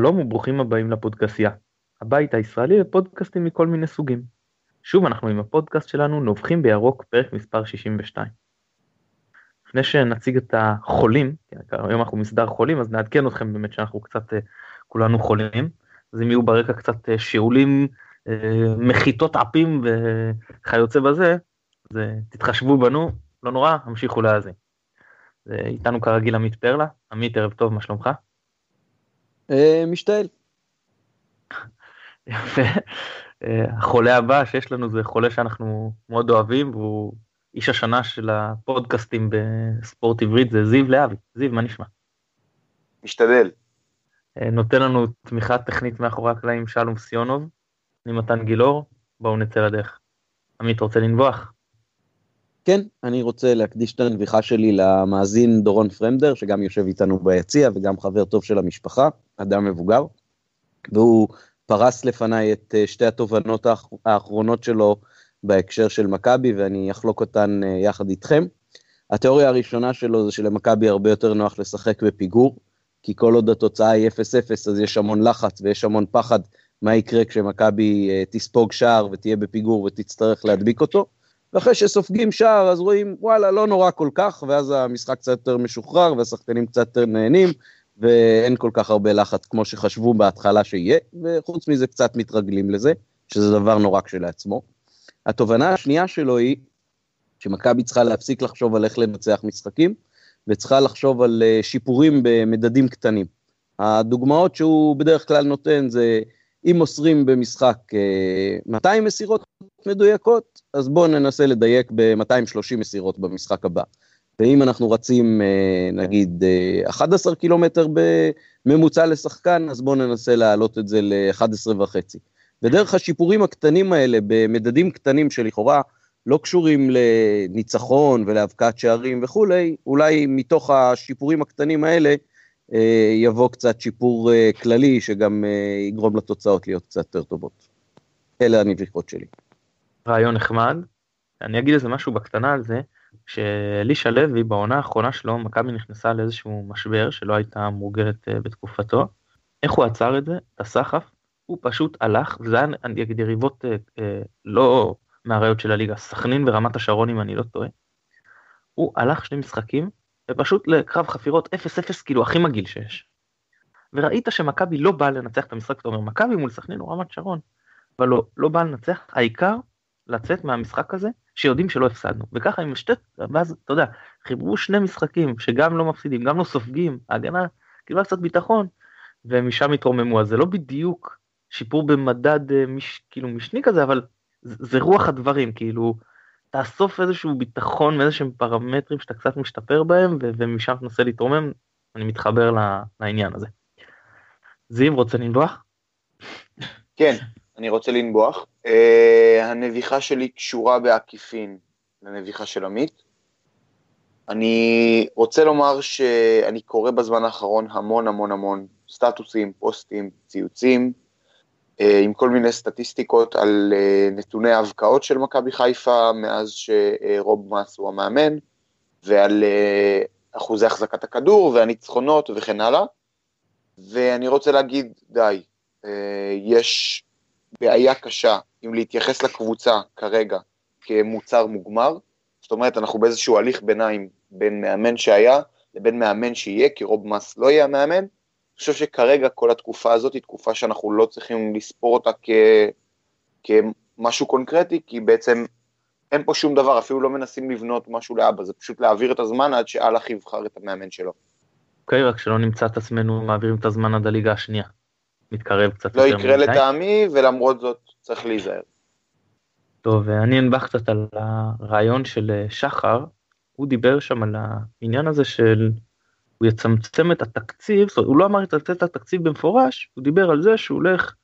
שלום וברוכים הבאים לפודקאסיה, הבית הישראלי לפודקאסטים מכל מיני סוגים. שוב אנחנו עם הפודקאסט שלנו נובחים בירוק פרק מספר 62. לפני שנציג את החולים, היום אנחנו מסדר חולים אז נעדכן אתכם באמת שאנחנו קצת אה, כולנו חולים, אז אם יהיו ברקע קצת אה, שיעולים, אה, מחיתות עפים וכיוצא בזה, אז תתחשבו בנו, לא נורא, המשיכו להאזין. איתנו כרגיל עמית פרלה, עמית ערב טוב, מה שלומך? אה, משתעל. יפה. אה, החולה הבא שיש לנו זה חולה שאנחנו מאוד אוהבים והוא איש השנה של הפודקאסטים בספורט עברית זה זיו להבי. זיו מה נשמע? משתדל. אה, נותן לנו תמיכה טכנית מאחורי הקלעים שלום סיונוב, אני מתן גילאור, בואו נצא לדרך. עמית רוצה לנבוח? כן, אני רוצה להקדיש את הנביחה שלי למאזין דורון פרמדר, שגם יושב איתנו ביציע וגם חבר טוב של המשפחה, אדם מבוגר, והוא פרס לפניי את אה, שתי התובנות האחרונות שלו בהקשר של מכבי, ואני אחלוק אותן אה, יחד איתכם. התיאוריה הראשונה שלו זה שלמכבי הרבה יותר נוח לשחק בפיגור, כי כל עוד התוצאה היא 0-0 אז יש המון לחץ ויש המון פחד מה יקרה כשמכבי אה, תספוג שער ותהיה בפיגור ותצטרך להדביק אותו. ואחרי שסופגים שער אז רואים וואלה לא נורא כל כך ואז המשחק קצת יותר משוחרר והשחקנים קצת יותר נהנים ואין כל כך הרבה לחץ כמו שחשבו בהתחלה שיהיה וחוץ מזה קצת מתרגלים לזה שזה דבר נורא כשלעצמו. התובנה השנייה שלו היא שמכבי צריכה להפסיק לחשוב על איך לנצח משחקים וצריכה לחשוב על אה, שיפורים במדדים קטנים. הדוגמאות שהוא בדרך כלל נותן זה אם מוסרים במשחק 200 אה, מסירות מדויקות, אז בואו ננסה לדייק ב-230 מסירות במשחק הבא. ואם אנחנו רצים אה, נגיד 11 אה, קילומטר בממוצע לשחקן, אז בואו ננסה להעלות את זה ל-11 וחצי. ודרך השיפורים הקטנים האלה במדדים קטנים שלכאורה לא קשורים לניצחון ולהבקעת שערים וכולי, אולי מתוך השיפורים הקטנים האלה אה, יבוא קצת שיפור כללי שגם יגרום לתוצאות להיות קצת יותר טובות. אלה הנביחות שלי. רעיון נחמד. אני אגיד איזה משהו בקטנה על זה, שאלישע לוי בעונה האחרונה שלו, מכבי נכנסה לאיזשהו משבר שלא הייתה מורגלת אה, בתקופתו. איך הוא עצר את זה? את הסחף? הוא פשוט הלך, וזה היה, אגיד, יריבות אה, אה, לא מהראיות של הליגה, סכנין ורמת השרון אם אני לא טועה. הוא הלך שני משחקים, ופשוט לקרב חפירות 0-0 כאילו הכי מגעיל שיש. וראית שמכבי לא באה לנצח את המשחק, אתה אומר, מכבי מול סכנין או רמת שרון, אבל לא, לא באה לנצח, העיקר לצאת מהמשחק הזה שיודעים שלא הפסדנו וככה עם שתי ואז אתה יודע חיברו שני משחקים שגם לא מפסידים גם לא סופגים ההגנה קיבלה קצת ביטחון ומשם התרוממו אז זה לא בדיוק שיפור במדד אה, מש, כאילו משני כזה אבל זה, זה רוח הדברים כאילו תאסוף איזשהו ביטחון מאיזשהם פרמטרים שאתה קצת משתפר בהם ו- ומשם תנסה להתרומם אני מתחבר לעניין הזה. זיו רוצה לנבוח? כן אני רוצה לנבוח. Uh, הנביחה שלי קשורה בעקיפין לנביחה של עמית. אני רוצה לומר שאני קורא בזמן האחרון המון המון המון סטטוסים, פוסטים, ציוצים, uh, עם כל מיני סטטיסטיקות על uh, נתוני ההבקעות של מכבי חיפה מאז שרוב מאס הוא המאמן, ועל uh, אחוזי החזקת הכדור והניצחונות וכן הלאה. ואני רוצה להגיד, די, יש בעיה קשה אם להתייחס לקבוצה כרגע כמוצר מוגמר, זאת אומרת אנחנו באיזשהו הליך ביניים בין מאמן שהיה לבין מאמן שיהיה, כי רוב מס לא יהיה המאמן, אני חושב שכרגע כל התקופה הזאת היא תקופה שאנחנו לא צריכים לספור אותה כ... כמשהו קונקרטי, כי בעצם אין פה שום דבר, אפילו לא מנסים לבנות משהו לאבא, זה פשוט להעביר את הזמן עד שאלח יבחר את המאמן שלו. אוקיי, okay, רק שלא נמצא את עצמנו מעבירים את הזמן עד הליגה השנייה. מתקרב קצת לא יקרה לטעמי, ולמרות זאת צריך להיזהר. טוב, אני אנבח קצת על הרעיון של אה, שחר, הוא דיבר שם על העניין הזה של הוא יצמצם את התקציב, זאת אומרת, הוא לא אמר יצמצם את התקציב במפורש, הוא דיבר על זה שהוא הולך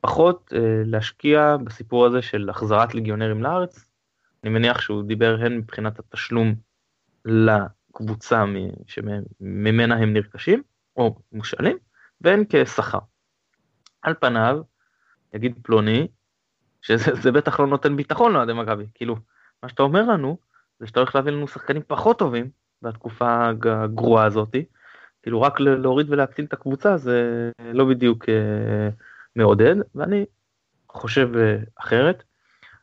פחות אה, להשקיע בסיפור הזה של החזרת ליגיונרים לארץ. אני מניח שהוא דיבר הן מבחינת התשלום לקבוצה שממנה הם נרכשים, או מושאלים, והן כשכר. על פניו, יגיד פלוני, שזה בטח לא נותן ביטחון לאוהדי מכבי, כאילו, מה שאתה אומר לנו, זה שאתה הולך להביא לנו שחקנים פחות טובים בתקופה הגרועה הזאתי, כאילו רק להוריד ולהקטין את הקבוצה זה לא בדיוק אה, מעודד, ואני חושב אה, אחרת.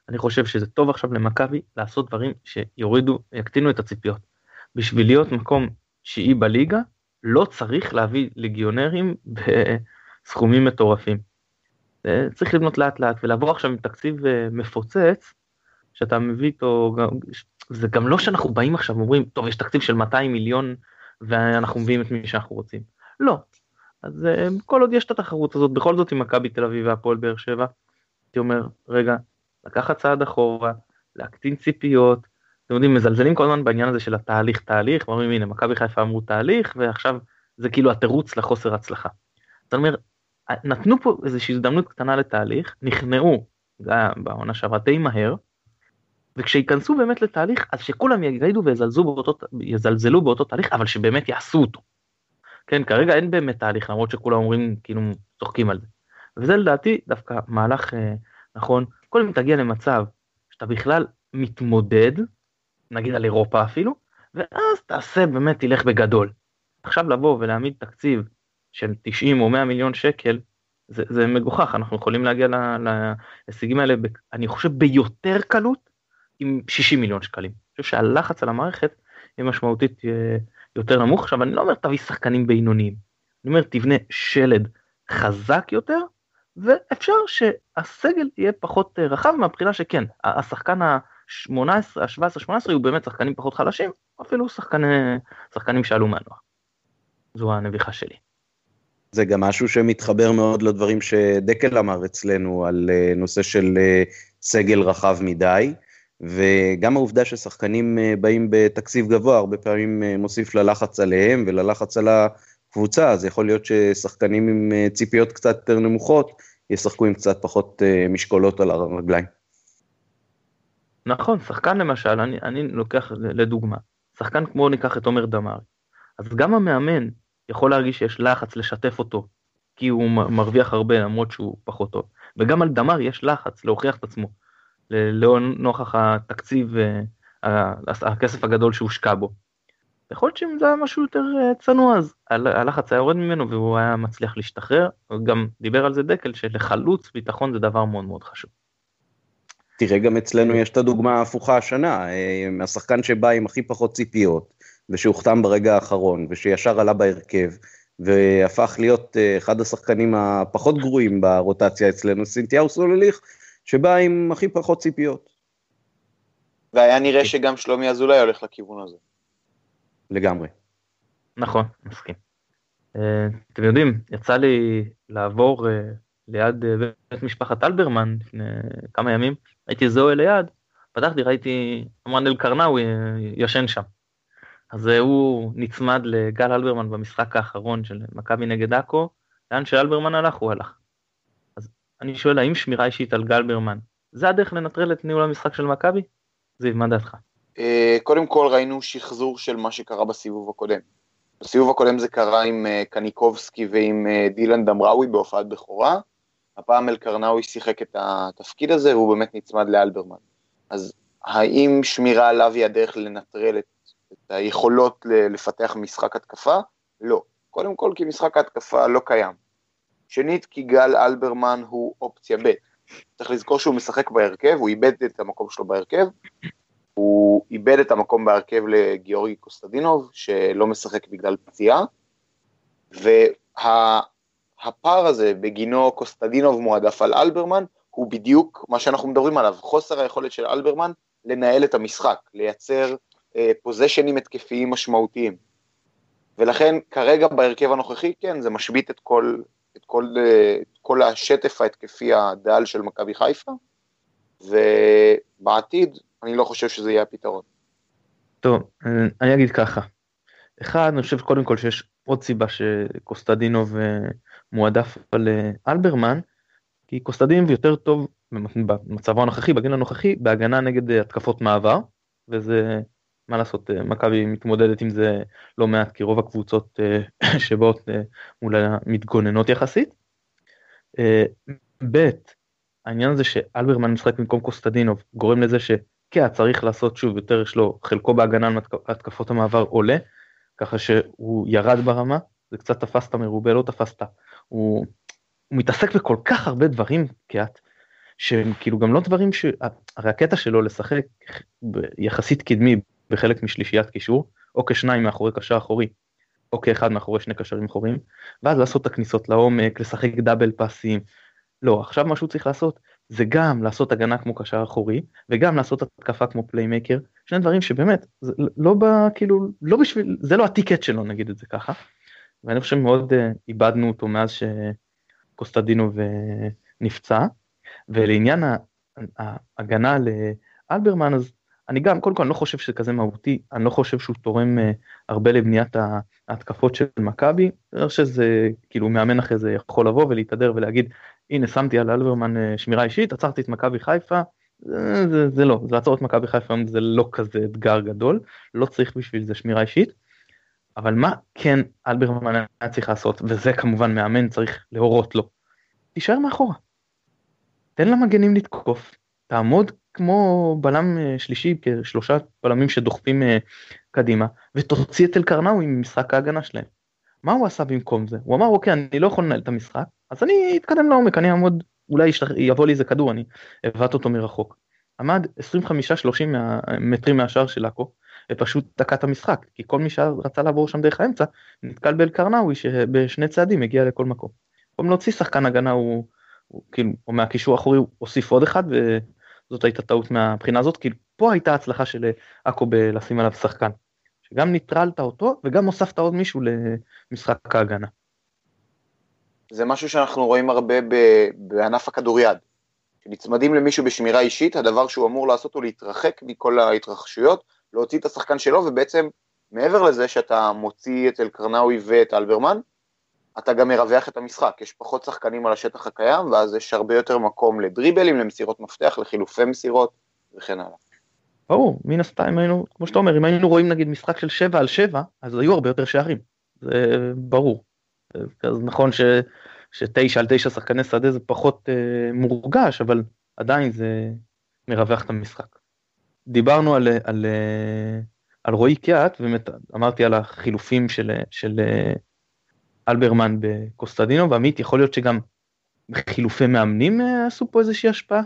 אני חושב שזה טוב עכשיו למכבי לעשות דברים שיורידו, יקטינו את הציפיות. בשביל להיות מקום שיעי בליגה, לא צריך להביא ליגיונרים בסכומים מטורפים. צריך לבנות לאט לאט ולעבור עכשיו עם תקציב אה, מפוצץ, שאתה מביא איתו, זה גם לא שאנחנו באים עכשיו ואומרים, טוב, יש תקציב של 200 מיליון ואנחנו מביאים את מי שאנחנו רוצים. לא. אז אה, כל עוד יש את התחרות הזאת, בכל זאת עם מכבי תל אביב והפועל באר שבע, הייתי אומר, רגע, לקחת צעד אחורה, להקטין ציפיות, אתם יודעים, מזלזלים כל הזמן בעניין הזה של התהליך תהליך, אומרים הנה מכבי חיפה אמרו תהליך ועכשיו זה כאילו התירוץ לחוסר הצלחה. זאת אומרת, נתנו פה איזושהי הזדמנות קטנה לתהליך, נכנעו בעונה שעברה די מהר, וכשייכנסו באמת לתהליך אז שכולם יגידו ויזלזלו באותו, יזלזלו באותו תהליך אבל שבאמת יעשו אותו. כן כרגע אין באמת תהליך למרות שכולם אומרים כאילו צוחקים על זה. וזה לדעתי דווקא מהלך אה, נכון קודם תגיע למצב שאתה בכלל מתמודד נגיד על אירופה אפילו ואז תעשה באמת תלך בגדול. עכשיו לבוא ולהעמיד תקציב של 90 או 100 מיליון שקל זה, זה מגוחך אנחנו יכולים להגיע להישגים האלה אני חושב ביותר קלות עם 60 מיליון שקלים. אני חושב שהלחץ על המערכת יהיה משמעותית אה, יותר נמוך. עכשיו אני לא אומר תביא שחקנים בינוניים, אני אומר תבנה שלד חזק יותר ואפשר שהסגל יהיה פחות אה, רחב מהבחינה שכן השחקן ה-18, ה-17, 18 הוא באמת שחקנים פחות חלשים, אפילו שחקני, שחקנים שעלו מהנוער. זו הנביכה שלי. זה גם משהו שמתחבר מאוד לדברים שדקל אמר אצלנו על אה, נושא של סגל רחב מדי. וגם העובדה ששחקנים אה, באים בתקציב גבוה, הרבה פעמים אה, מוסיף ללחץ עליהם וללחץ על הקבוצה, אז יכול להיות ששחקנים עם אה, ציפיות קצת יותר נמוכות, ישחקו עם קצת פחות משקולות על הרגליים. נכון, שחקן למשל, אני, אני לוקח לדוגמה, שחקן כמו ניקח את עומר דמארי, אז גם המאמן יכול להרגיש שיש לחץ לשתף אותו, כי הוא מרוויח הרבה למרות שהוא פחות טוב, וגם על דמארי יש לחץ להוכיח את עצמו. לנוכח התקציב, אה, הכסף הגדול שהושקע בו. יכול להיות שאם זה היה משהו יותר אה, צנוע אז הלחץ היה יורד ממנו והוא היה מצליח להשתחרר, גם דיבר על זה דקל שלחלוץ ביטחון זה דבר מאוד מאוד חשוב. תראה גם אצלנו יש את הדוגמה ההפוכה השנה, אה, השחקן שבא עם הכי פחות ציפיות ושהוחתם ברגע האחרון ושישר עלה בהרכב והפך להיות אחד השחקנים הפחות גרועים ברוטציה אצלנו, סינטיהו סולליך, שבא עם הכי פחות ציפיות. והיה נראה שגם שלומי אזולאי הולך לכיוון הזה. לגמרי. נכון, מסכים. אה, אתם יודעים, יצא לי לעבור אה, ליד אה, בית משפחת אלברמן לפני כמה ימים, הייתי אוהל ליד, פתחתי, ראיתי אמרן אל-קרנאווי ישן שם. אז הוא נצמד לגל אלברמן במשחק האחרון של מכבי נגד עכו, לאן שאלברמן הלך הוא הלך. אני שואל האם שמירה אישית על גלברמן זה הדרך לנטרל את ניהול המשחק של מכבי? זיו, מה דעתך? אה, קודם כל ראינו שחזור של מה שקרה בסיבוב הקודם. בסיבוב הקודם זה קרה עם אה, קניקובסקי ועם אה, דילן דמראוי בהופעת בכורה. הפעם אלקרנאוי שיחק את התפקיד הזה והוא באמת נצמד לאלברמן. אז האם שמירה עליו היא הדרך לנטרל את היכולות לפתח משחק התקפה? לא. קודם כל כי משחק ההתקפה לא קיים. שנית, כי גל אלברמן הוא אופציה ב'. צריך לזכור שהוא משחק בהרכב, הוא איבד את המקום שלו בהרכב, הוא איבד את המקום בהרכב לגיאורגי קוסטדינוב, שלא משחק בגלל פציעה, והפער וה, הזה בגינו קוסטדינוב מועדף על אלברמן, הוא בדיוק מה שאנחנו מדברים עליו, חוסר היכולת של אלברמן לנהל את המשחק, לייצר פוזיישנים התקפיים משמעותיים. ולכן כרגע בהרכב הנוכחי, כן, זה משבית את כל, את כל, את כל השטף ההתקפי הדל של מכבי חיפה, ובעתיד אני לא חושב שזה יהיה הפתרון. טוב, אני אגיד ככה. אחד, אני חושב קודם כל שיש עוד סיבה שקוסטדינוב אה, מועדף על אה, אלברמן, כי קוסטדינוב יותר טוב במצבו הנוכחי, בגיל הנוכחי, בהגנה נגד אה, התקפות מעבר, וזה מה לעשות, אה, מכבי מתמודדת עם זה לא מעט, כי רוב הקבוצות אה, שבאות אה, מול המתגוננות יחסית. ב', העניין הזה שאלברמן משחק במקום קוסטדינוב גורם לזה שקאה צריך לעשות שוב יותר יש לו חלקו בהגנה על התקפות המעבר עולה, ככה שהוא ירד ברמה, זה קצת תפסת מרובה, לא תפסת. הוא, הוא מתעסק בכל כך הרבה דברים, קיאט, שהם כאילו גם לא דברים ש... הרי הקטע שלו לשחק יחסית קדמי בחלק משלישיית קישור, או כשניים מאחורי קשר אחורי, או כאחד מאחורי שני קשרים אחוריים, ואז לעשות את הכניסות לעומק, לשחק דאבל פאסים. לא, עכשיו מה שהוא צריך לעשות זה גם לעשות הגנה כמו קשר אחורי, וגם לעשות התקפה כמו פליימקר, שני דברים שבאמת, זה לא בא, כאילו, לא בשביל, זה לא הטיקט שלו נגיד את זה ככה, ואני חושב מאוד uh, איבדנו אותו מאז שקוסטדינו נפצע, ולעניין ההגנה לאלברמן, אז אני גם, קודם כל, אני לא חושב שזה כזה מהותי, אני לא חושב שהוא תורם uh, הרבה לבניית ההתקפות של מכבי, אני חושב שזה, כאילו, מאמן אחרי זה יכול לבוא ולהתהדר ולהגיד, הנה, שמתי על אלברמן uh, שמירה אישית, עצרתי את מכבי חיפה, זה, זה, זה לא, זה לעצור את מכבי חיפה זה לא כזה אתגר גדול, לא צריך בשביל זה שמירה אישית, אבל מה כן אלברמן היה צריך לעשות, וזה כמובן מאמן צריך להורות לו, תישאר מאחורה. תן למגנים לתקוף, תעמוד כמו בלם אה, שלישי, כשלושה בלמים שדוחפים אה, קדימה, ותוציא את אלקרנאווי ממשחק ההגנה שלהם. מה הוא עשה במקום זה? הוא אמר אוקיי אני לא יכול לנהל את המשחק, אז אני אתקדם לעומק, אני אעמוד, אולי יבוא לי איזה כדור, אני אבעט אותו מרחוק. עמד 25-30 מטרים מהשער של עכו, ופשוט תקע את המשחק, כי כל מי שרצה לעבור שם דרך האמצע, נתקל באלקרנאווי שבשני צעדים הגיע לכל מקום. במקום להוציא שחקן הגנה הוא, הוא כאילו, או מהקישור האחורי הוא הוסיף עוד אחד, וזאת הייתה טעות מהבחינה הזאת, כי פה הייתה הצלחה של עכו בלשים עליו שחקן. שגם ניטרלת אותו וגם הוספת עוד מישהו למשחק ההגנה. זה משהו שאנחנו רואים הרבה בענף הכדוריד. כשנצמדים למישהו בשמירה אישית, הדבר שהוא אמור לעשות הוא להתרחק מכל ההתרחשויות, להוציא את השחקן שלו, ובעצם מעבר לזה שאתה מוציא את אלקרנאוי ואת אלברמן, אתה גם מרווח את המשחק, יש פחות שחקנים על השטח הקיים, ואז יש הרבה יותר מקום לדריבלים, למסירות מפתח, לחילופי מסירות וכן הלאה. ברור, מן הסתם היינו, כמו שאתה אומר, אם היינו רואים נגיד משחק של 7 על 7, אז היו הרבה יותר שערים, זה ברור. אז נכון ש, שתשע על תשע שחקני שדה זה פחות אה, מורגש, אבל עדיין זה מרווח את המשחק. דיברנו על, על, אה, על רועי קיאט, באמת אמרתי על החילופים של, של אה, אלברמן בקוסטדינו, ועמית יכול להיות שגם חילופי מאמנים אה, עשו פה איזושהי השפעה?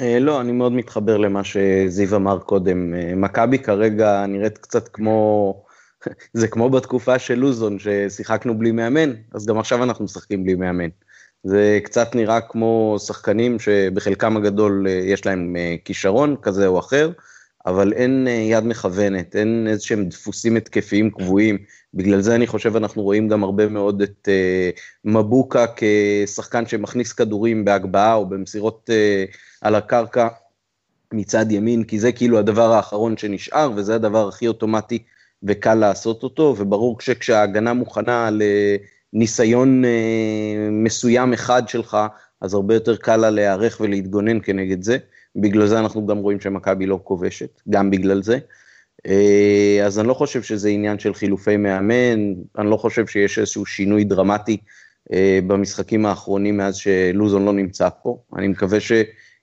אה, לא, אני מאוד מתחבר למה שזיו אמר קודם. אה, מכבי כרגע נראית קצת כמו, זה כמו בתקופה של לוזון, ששיחקנו בלי מאמן, אז גם עכשיו אנחנו משחקים בלי מאמן. זה קצת נראה כמו שחקנים שבחלקם הגדול אה, יש להם כישרון כזה או אחר, אבל אין יד מכוונת, אין איזה שהם דפוסים התקפיים קבועים. בגלל זה אני חושב אנחנו רואים גם הרבה מאוד את uh, מבוקה כשחקן שמכניס כדורים בהגבהה או במסירות uh, על הקרקע מצד ימין, כי זה כאילו הדבר האחרון שנשאר, וזה הדבר הכי אוטומטי וקל לעשות אותו, וברור שכשההגנה מוכנה לניסיון אה, מסוים אחד שלך, אז הרבה יותר קל לה להיערך ולהתגונן כנגד זה. בגלל זה אנחנו גם רואים שמכבי לא כובשת, גם בגלל זה. אה, אז אני לא חושב שזה עניין של חילופי מאמן, אני לא חושב שיש איזשהו שינוי דרמטי אה, במשחקים האחרונים מאז שלוזון לא נמצא פה. אני מקווה ש...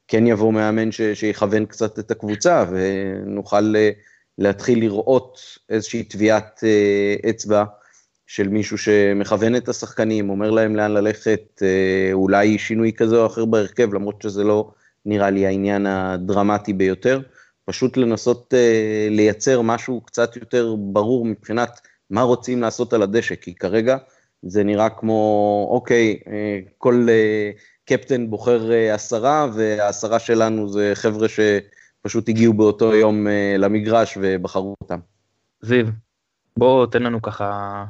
כן יבוא מאמן ש, שיכוון קצת את הקבוצה ונוכל אה, להתחיל לראות איזושהי טביעת אצבע של מישהו שמכוון את השחקנים, אומר להם לאן ללכת, אולי שינוי כזה או אחר בהרכב, למרות שזה לא נראה לי העניין הדרמטי ביותר. פשוט לנסות לייצר משהו קצת יותר ברור מבחינת מה רוצים לעשות על הדשא, כי כרגע זה נראה כמו, אוקיי, כל קפטן בוחר אה, עשרה, והעשרה שלנו זה חבר'ה שפשוט הגיעו באותו יום אה, למגרש ובחרו אותם. זיו, בוא תן לנו ככה,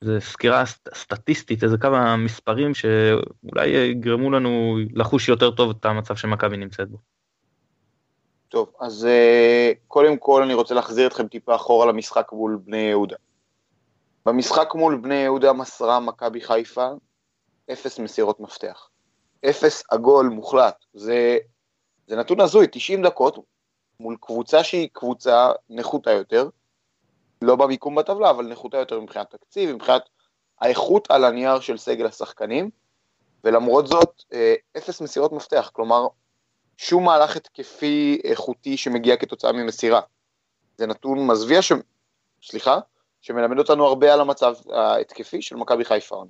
זה סקירה סטטיסטית, איזה כמה מספרים שאולי יגרמו לנו לחוש יותר טוב את המצב שמכבי נמצאת בו. טוב, אז אה, קודם כל אני רוצה להחזיר אתכם טיפה אחורה למשחק מול בני יהודה. במשחק מול בני יהודה מסרה מכבי חיפה אפס מסירות מפתח. אפס עגול מוחלט. זה, זה נתון הזוי, 90 דקות מול קבוצה שהיא קבוצה נחותה יותר, לא במיקום בטבלה, אבל נחותה יותר מבחינת תקציב, מבחינת האיכות על הנייר של סגל השחקנים, ולמרות זאת, אה, אפס מסירות מפתח, כלומר, שום מהלך התקפי איכותי שמגיע כתוצאה ממסירה. זה נתון מזוויע ש... סליחה? שמלמד אותנו הרבה על המצב ההתקפי של מכבי חיפה.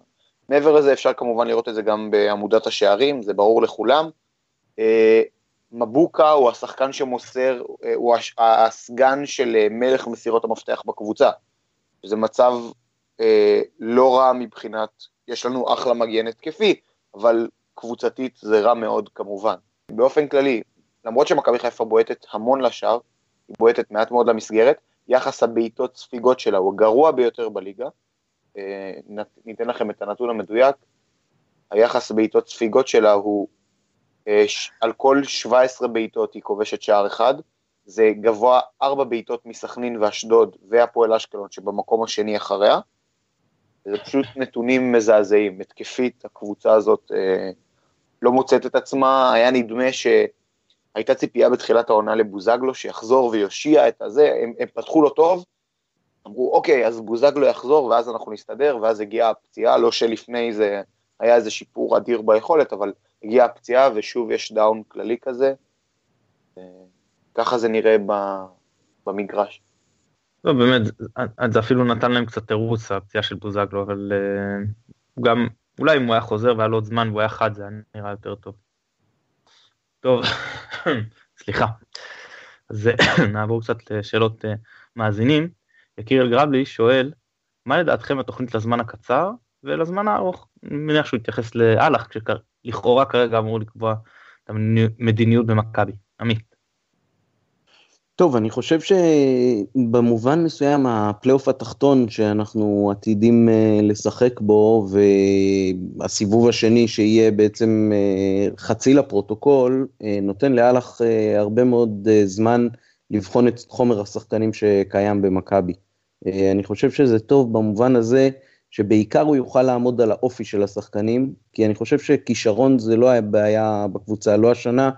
מעבר לזה אפשר כמובן לראות את זה גם בעמודת השערים, זה ברור לכולם. מבוקה הוא השחקן שמוסר, אה, הוא הסגן של אה, מלך מסירות המפתח בקבוצה. זה מצב אה, לא רע מבחינת, יש לנו אחלה מגן התקפי, אבל קבוצתית זה רע מאוד כמובן. באופן כללי, למרות שמכבי חיפה בועטת המון לשער, היא בועטת מעט מאוד למסגרת, יחס הבעיטות ספיגות שלה הוא הגרוע ביותר בליגה. אה, ניתן לכם את הנתון המדויק, היחס בעיטות ספיגות שלה הוא על כל 17 בעיטות היא כובשת שער אחד, זה גבוה 4 בעיטות מסכנין ואשדוד והפועל אשקלון שבמקום השני אחריה. זה פשוט נתונים מזעזעים, התקפית הקבוצה הזאת אה, לא מוצאת את עצמה, היה נדמה שהייתה ציפייה בתחילת העונה לבוזגלו שיחזור ויושיע את הזה, הם, הם פתחו לו טוב, אמרו אוקיי אז בוזגלו יחזור ואז אנחנו נסתדר ואז הגיעה הפציעה, לא שלפני זה היה איזה שיפור אדיר ביכולת, אבל הגיעה הפציעה ושוב יש דאון כללי כזה. אה, ככה זה נראה במגרש. לא באמת, זה אפילו נתן להם קצת תירוץ הפציעה של בוזגלו, אבל uh, גם אולי אם הוא היה חוזר והיה לו עוד זמן והוא היה חד זה היה נראה יותר טוב. טוב, סליחה. אז נעבור קצת לשאלות מאזינים. יקיר אלגרבלי שואל, מה לדעתכם התוכנית לזמן הקצר ולזמן הארוך? אני מניח שהוא יתייחס לאלח, שלכאורה כרגע אמור לקבוע את המדיניות במכבי. עמית. טוב, אני חושב שבמובן מסוים הפלייאוף התחתון שאנחנו עתידים אה, לשחק בו והסיבוב השני שיהיה בעצם אה, חצי לפרוטוקול, אה, נותן לאלח הרבה מאוד זמן לבחון את חומר השחקנים שקיים במכבי. אני חושב שזה טוב במובן הזה שבעיקר הוא יוכל לעמוד על האופי של השחקנים, כי אני חושב שכישרון זה לא היה בעיה בקבוצה, לא השנה,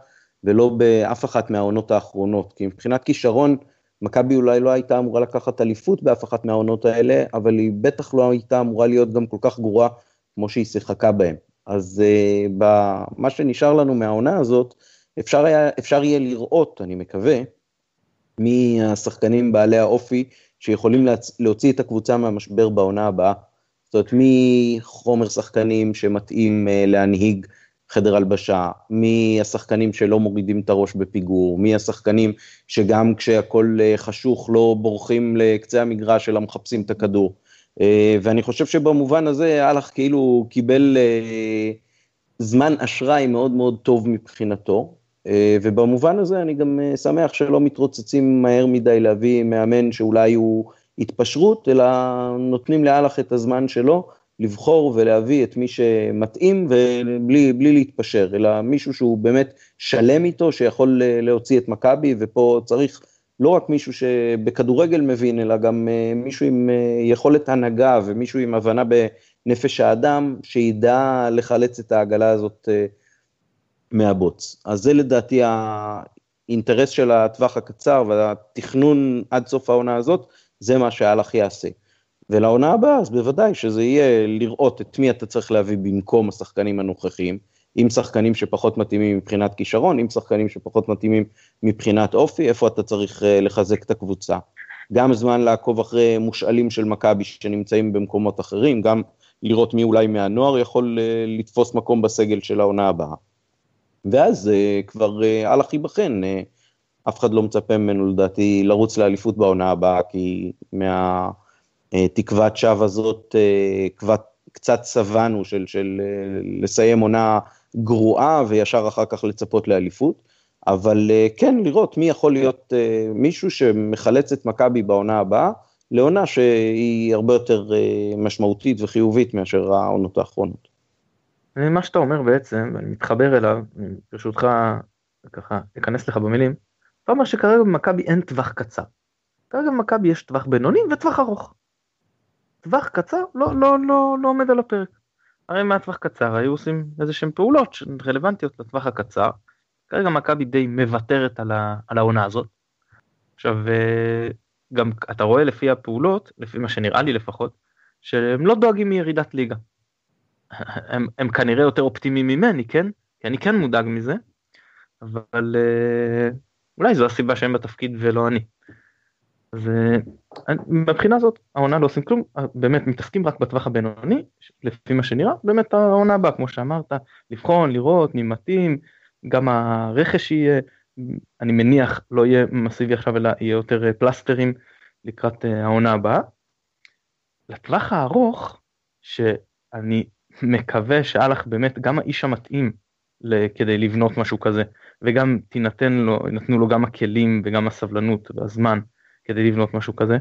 ולא באף אחת מהעונות האחרונות, כי מבחינת כישרון, מכבי אולי לא הייתה אמורה לקחת אליפות באף אחת מהעונות האלה, אבל היא בטח לא הייתה אמורה להיות גם כל כך גרועה כמו שהיא שיחקה בהם. אז uh, במה שנשאר לנו מהעונה הזאת, אפשר, היה, אפשר יהיה לראות, אני מקווה, מי השחקנים בעלי האופי שיכולים. להוציא את הקבוצה מהמשבר בעונה הבאה. זאת אומרת, מי חומר שחקנים שמתאים uh, להנהיג חדר הלבשה, מי השחקנים שלא מורידים את הראש בפיגור, מי השחקנים שגם כשהכול אה, חשוך לא בורחים לקצה המגרש אלא מחפשים את הכדור. אה, ואני חושב שבמובן הזה אהלך כאילו קיבל אה, זמן אשראי מאוד מאוד טוב מבחינתו, ובמובן הזה אני גם שמח שלא מתרוצצים מהר מדי להביא מאמן שאולי הוא התפשרות, אלא נותנים לאלח את הזמן שלו, לבחור ולהביא את מי שמתאים ובלי להתפשר, אלא מישהו שהוא באמת שלם איתו, שיכול להוציא את מכבי, ופה צריך לא רק מישהו שבכדורגל מבין, אלא גם אה, מישהו עם אה, יכולת הנהגה ומישהו עם הבנה בנפש האדם, שידע לחלץ את העגלה הזאת אה, מהבוץ. אז זה לדעתי האינטרס של הטווח הקצר והתכנון עד סוף העונה הזאת, זה מה שהלך יעשה. ולעונה הבאה, אז בוודאי שזה יהיה לראות את מי אתה צריך להביא במקום השחקנים הנוכחיים, עם שחקנים שפחות מתאימים מבחינת כישרון, עם שחקנים שפחות מתאימים מבחינת אופי, איפה אתה צריך אה, לחזק את הקבוצה. גם זמן לעקוב אחרי מושאלים של מכבי שנמצאים במקומות אחרים, גם לראות מי אולי מהנוער יכול אה, לתפוס מקום בסגל של העונה הבאה. ואז אה, כבר הלך ייבחן, אף אחד לא מצפה ממנו לדעתי לרוץ לאליפות בעונה הבאה, כי מה... אה, תקוות שווא הזאת אה, כבר קצת שבענו של, של אה, לסיים עונה גרועה וישר אחר כך לצפות לאליפות, אבל כן לראות מי יכול להיות מישהו שמחלץ את מכבי בעונה הבאה, לעונה שהיא הרבה יותר משמעותית וחיובית מאשר העונות האחרונות. מה שאתה אומר בעצם, אני מתחבר אליו, ברשותך ככה אכנס לך במילים, אתה אומר שכרגע במכבי אין טווח קצר. כרגע במכבי יש טווח בינוני וטווח ארוך. טווח קצר לא, לא, לא, לא עומד על הפרק. הרי מהטווח קצר היו עושים איזה שהם פעולות רלוונטיות לטווח הקצר. כרגע מכבי די מוותרת על, ה, על העונה הזאת. עכשיו אה, גם אתה רואה לפי הפעולות, לפי מה שנראה לי לפחות, שהם לא דואגים מירידת ליגה. הם, הם כנראה יותר אופטימיים ממני, כן? כי אני כן מודאג מזה, אבל אה, אולי זו הסיבה שהם בתפקיד ולא אני. אז מבחינה זאת העונה לא עושים כלום, באמת מתעסקים רק בטווח הבינוני, לפי מה שנראה, באמת העונה הבאה, כמו שאמרת, לבחון, לראות, מי מתאים, גם הרכש יהיה, אני מניח לא יהיה מסיבי עכשיו אלא יהיה יותר פלסטרים לקראת העונה הבאה. לטווח הארוך, שאני מקווה שאלח באמת גם האיש המתאים כדי לבנות משהו כזה, וגם תינתן לו, נתנו לו גם הכלים וגם הסבלנות והזמן כדי לבנות משהו כזה,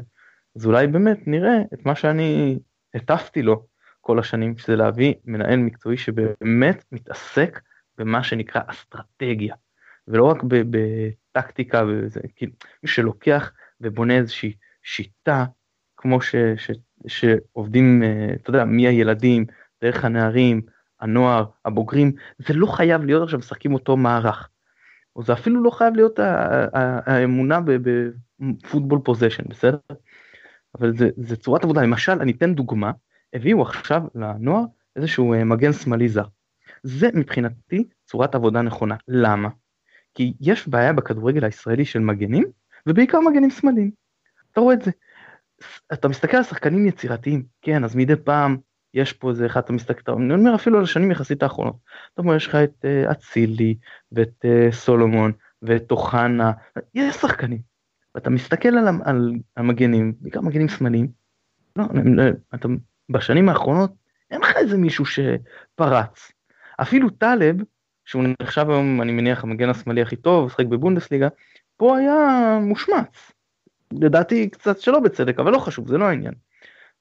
אז אולי באמת נראה את מה שאני הטפתי לו כל השנים, שזה להביא מנהל מקצועי שבאמת מתעסק במה שנקרא אסטרטגיה, ולא רק בטקטיקה, וזה, כאילו, מי שלוקח ובונה איזושהי שיטה, כמו ש, ש, שעובדים, אה, אתה יודע, מהילדים, דרך הנערים, הנוער, הבוגרים, זה לא חייב להיות עכשיו משחקים אותו מערך. או זה אפילו לא חייב להיות האמונה בפוטבול פוזיישן, בסדר? אבל זה, זה צורת עבודה, למשל אני אתן דוגמה, הביאו עכשיו לנוער איזשהו אה, מגן שמאלי זר. זה מבחינתי צורת עבודה נכונה, למה? כי יש בעיה בכדורגל הישראלי של מגנים, ובעיקר מגנים שמאליים. אתה רואה את זה. אתה מסתכל על שחקנים יצירתיים, כן, אז מדי פעם יש פה איזה אחד אתה מסתכל, אני אומר אפילו על השנים יחסית האחרונות. אתה אומר יש לך את אה, אצילי ואת uh, סולומון ואת אוחנה, יש שחקנים. ואתה מסתכל על, על המגנים, בעיקר מגנים שמאליים, לא, אתה, בשנים האחרונות אין לך איזה מישהו שפרץ. אפילו טלב, שהוא נחשב היום אני מניח המגן השמאלי הכי טוב, משחק בבונדסליגה, פה היה מושמץ. לדעתי קצת שלא בצדק, אבל לא חשוב, זה לא העניין.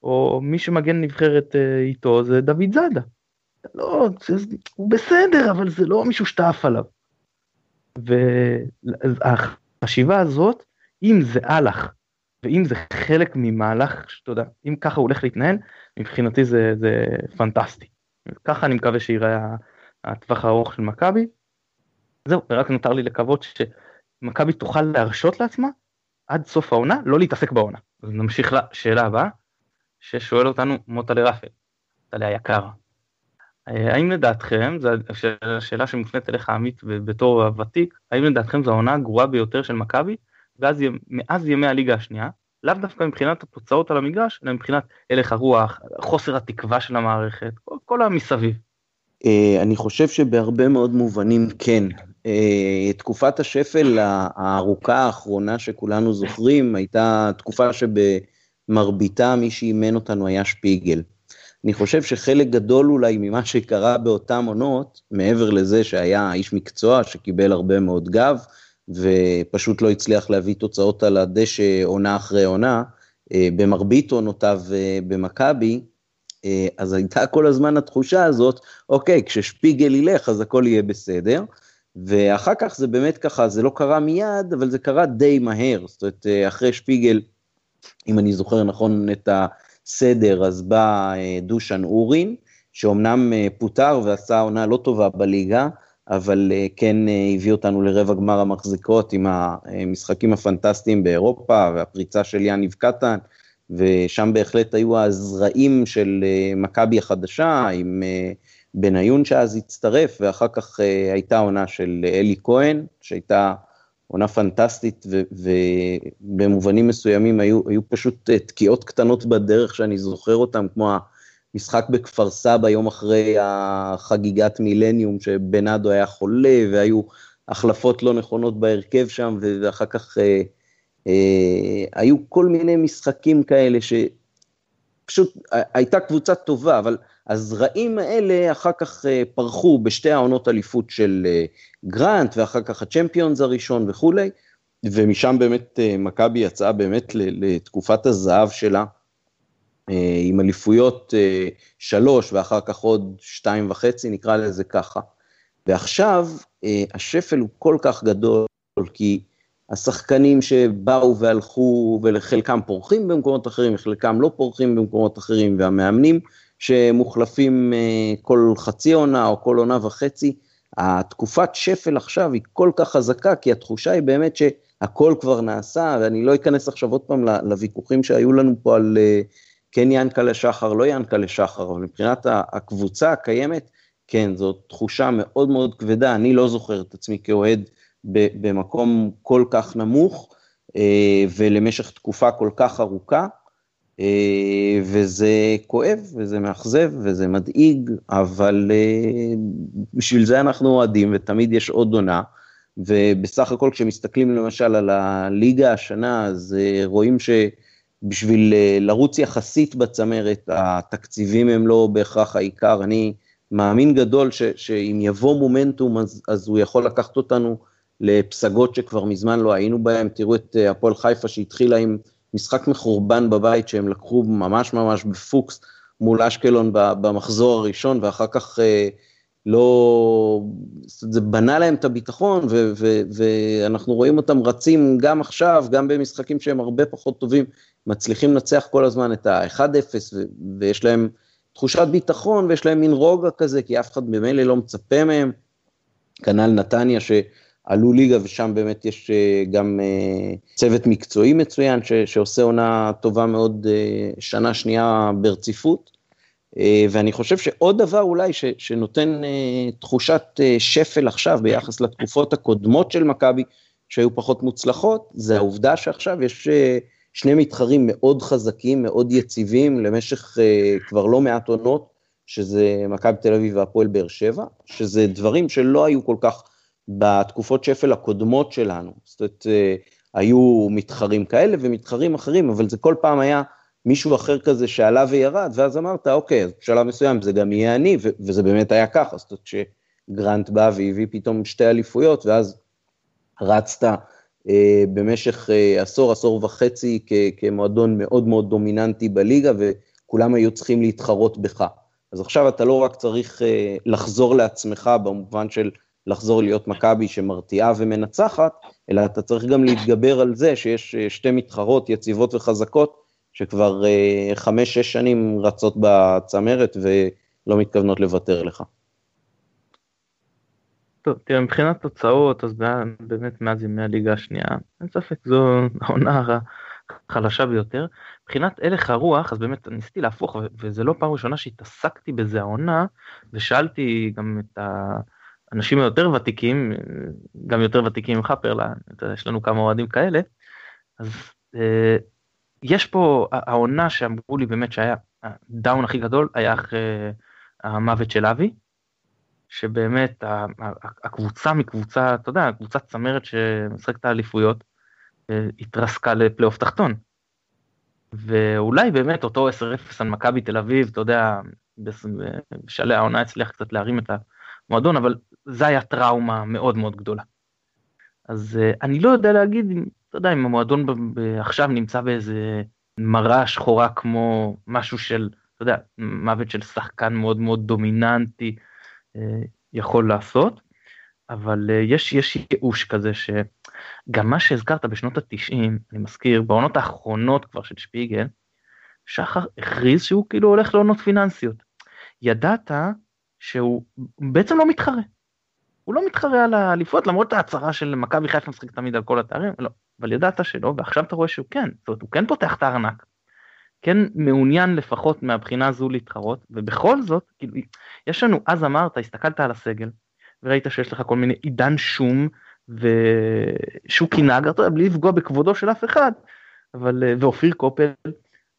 או מי שמגן נבחרת אה, איתו זה דוד זאדה. לא, הוא בסדר, אבל זה לא מישהו שאתה עליו. והחשיבה הזאת, אם זה הלך, ואם זה חלק ממהלך, שאתה יודע, אם ככה הוא הולך להתנהל, מבחינתי זה, זה פנטסטי. ככה אני מקווה שיראה הטווח הארוך של מכבי. זהו, ורק נותר לי לקוות שמכבי תוכל להרשות לעצמה עד סוף העונה לא להתעסק בעונה. אז נמשיך לשאלה הבאה. ששואל אותנו מוטלה רפל, מוטלה היקר. אה, האם לדעתכם, זו השאלה שמופנית אליך עמית בתור הוותיק, האם לדעתכם זו העונה הגרועה ביותר של מכבי, מאז ימי הליגה השנייה, לאו דווקא מבחינת התוצאות על המגרש, אלא מבחינת הלך הרוח, חוסר התקווה של המערכת, כל, כל המסביב. אה, אני חושב שבהרבה מאוד מובנים כן. אה, תקופת השפל הארוכה האחרונה שכולנו זוכרים הייתה תקופה שב... מרביתה מי שאימן אותנו היה שפיגל. אני חושב שחלק גדול אולי ממה שקרה באותן עונות, מעבר לזה שהיה איש מקצוע שקיבל הרבה מאוד גב, ופשוט לא הצליח להביא תוצאות על הדשא עונה אחרי עונה, אה, במרבית עונותיו אה, במכבי, אה, אז הייתה כל הזמן התחושה הזאת, אוקיי, כששפיגל ילך אז הכל יהיה בסדר, ואחר כך זה באמת ככה, זה לא קרה מיד, אבל זה קרה די מהר, זאת אומרת, אחרי שפיגל אם אני זוכר נכון את הסדר, אז בא אה, דושן אורין, שאומנם אה, פוטר ועשה עונה לא טובה בליגה, אבל אה, כן הביא אותנו לרבע גמר המחזיקות עם המשחקים הפנטסטיים באירופה והפריצה של יניב קטן, ושם בהחלט היו הזרעים של מכבי החדשה עם בניון שאז הצטרף, ואחר כך הייתה עונה של אלי כהן, שהייתה עונה פנטסטית, ובמובנים מסוימים היו, היו פשוט אה, תקיעות קטנות בדרך שאני זוכר אותן, כמו המשחק בכפר סבא יום אחרי החגיגת מילניום, שבנאדו היה חולה, והיו החלפות לא נכונות בהרכב שם, ואחר כך אה, אה, היו כל מיני משחקים כאלה שפשוט הייתה קבוצה טובה, אבל הזרעים האלה אחר כך אה, פרחו בשתי העונות אליפות של אה, גרנט, ואחר כך הצ'מפיונס הראשון וכולי, ומשם באמת אה, מכבי יצאה באמת לתקופת הזהב שלה, עם אליפויות שלוש ואחר כך עוד שתיים וחצי, נקרא לזה ככה. ועכשיו השפל הוא כל כך גדול, כי השחקנים שבאו והלכו, ולחלקם פורחים במקומות אחרים, לחלקם לא פורחים במקומות אחרים, והמאמנים שמוחלפים אה, כל חצי עונה או כל עונה וחצי. התקופת שפל עכשיו היא כל כך חזקה, כי התחושה היא באמת שהכל כבר נעשה, ואני לא אכנס עכשיו עוד פעם לוויכוחים שהיו לנו פה על אה, כן ינקלה שחר, לא ינקלה שחר, אבל מבחינת הקבוצה הקיימת, כן, זו תחושה מאוד מאוד כבדה, אני לא זוכר את עצמי כאוהד במקום כל כך נמוך, ולמשך תקופה כל כך ארוכה, וזה כואב, וזה מאכזב, וזה מדאיג, אבל בשביל זה אנחנו אוהדים, ותמיד יש עוד עונה. ובסך הכל כשמסתכלים למשל על הליגה השנה, אז רואים שבשביל לרוץ יחסית בצמרת, התקציבים הם לא בהכרח העיקר. אני מאמין גדול ש, שאם יבוא מומנטום, אז, אז הוא יכול לקחת אותנו לפסגות שכבר מזמן לא היינו בהם. תראו את הפועל חיפה שהתחילה עם משחק מחורבן בבית שהם לקחו ממש ממש בפוקס מול אשקלון במחזור הראשון, ואחר כך לא, זה בנה להם את הביטחון, ו, ו, ואנחנו רואים אותם רצים גם עכשיו, גם במשחקים שהם הרבה פחות טובים, מצליחים לנצח כל הזמן את ה-1-0, ויש להם תחושת ביטחון, ויש להם מין רוגע כזה, כי אף אחד ממילא לא מצפה מהם. כנ"ל נתניה שעלו ליגה, ושם באמת יש אה, גם אה, צוות מקצועי מצוין, ש, שעושה עונה טובה מאוד אה, שנה שנייה ברציפות. ואני חושב שעוד דבר אולי ש, שנותן תחושת שפל עכשיו ביחס לתקופות הקודמות של מכבי, שהיו פחות מוצלחות, זה העובדה שעכשיו יש שני מתחרים מאוד חזקים, מאוד יציבים, למשך כבר לא מעט עונות, שזה מכבי תל אביב והפועל באר שבע, שזה דברים שלא היו כל כך בתקופות שפל הקודמות שלנו. זאת אומרת, היו מתחרים כאלה ומתחרים אחרים, אבל זה כל פעם היה מישהו אחר כזה שעלה וירד, ואז אמרת, אוקיי, אז בשלב מסוים זה גם יהיה אני, וזה באמת היה ככה, זאת אומרת, כשגרנט בא והביא פתאום שתי אליפויות, ואז רצת אה, במשך אה, עשור, עשור וחצי כמועדון מאוד מאוד דומיננטי בליגה, וכולם היו צריכים להתחרות בך. אז עכשיו אתה לא רק צריך אה, לחזור לעצמך במובן של לחזור להיות מכבי שמרתיעה ומנצחת, אלא אתה צריך גם להתגבר על זה שיש אה, שתי מתחרות יציבות וחזקות, שכבר אה, חמש-שש שנים רצות בצמרת ולא מתכוונות לוותר לך. טוב, תראה, מבחינת תוצאות, אז באמת מאז ימי הליגה השנייה, אין ספק זו העונה החלשה ביותר. מבחינת הלך הרוח, אז באמת ניסיתי להפוך, וזה לא פעם ראשונה שהתעסקתי בזה העונה, ושאלתי גם את האנשים היותר ותיקים, גם יותר ותיקים ממך פרלה, יש לנו כמה אוהדים כאלה, אז אה, יש פה, העונה שאמרו לי באמת שהיה הדאון הכי גדול, היה אחרי המוות של אבי, שבאמת הקבוצה מקבוצה, אתה יודע, קבוצת צמרת שמשחקת האליפויות, אה, התרסקה לפלייאוף תחתון. ואולי באמת אותו 10-0 על מכבי תל אביב, אתה יודע, בשלהי העונה הצליח קצת להרים את המועדון, אבל זה היה טראומה מאוד מאוד גדולה. אז אה, אני לא יודע להגיד אתה יודע, אם המועדון עכשיו נמצא באיזה מראה שחורה כמו משהו של, אתה יודע, מוות של שחקן מאוד מאוד דומיננטי אה, יכול לעשות, אבל אה, יש, יש ייאוש כזה שגם מה שהזכרת בשנות התשעים, אני מזכיר, בעונות האחרונות כבר של שפיגל, שחר הכריז שהוא כאילו הולך לעונות פיננסיות. ידעת שהוא בעצם לא מתחרה. הוא לא מתחרה על האליפות למרות ההצהרה של מכבי חיפה משחק תמיד על כל התארים, לא. אבל ידעת שלא, ועכשיו אתה רואה שהוא כן, זאת אומרת, הוא כן פותח את הארנק. כן מעוניין לפחות מהבחינה הזו להתחרות, ובכל זאת, כאילו, יש לנו, אז אמרת, הסתכלת על הסגל, וראית שיש לך כל מיני עידן שום ושוקי נגר, אתה יודע, בלי לפגוע בכבודו של אף אחד, אבל, ואופיר קופל,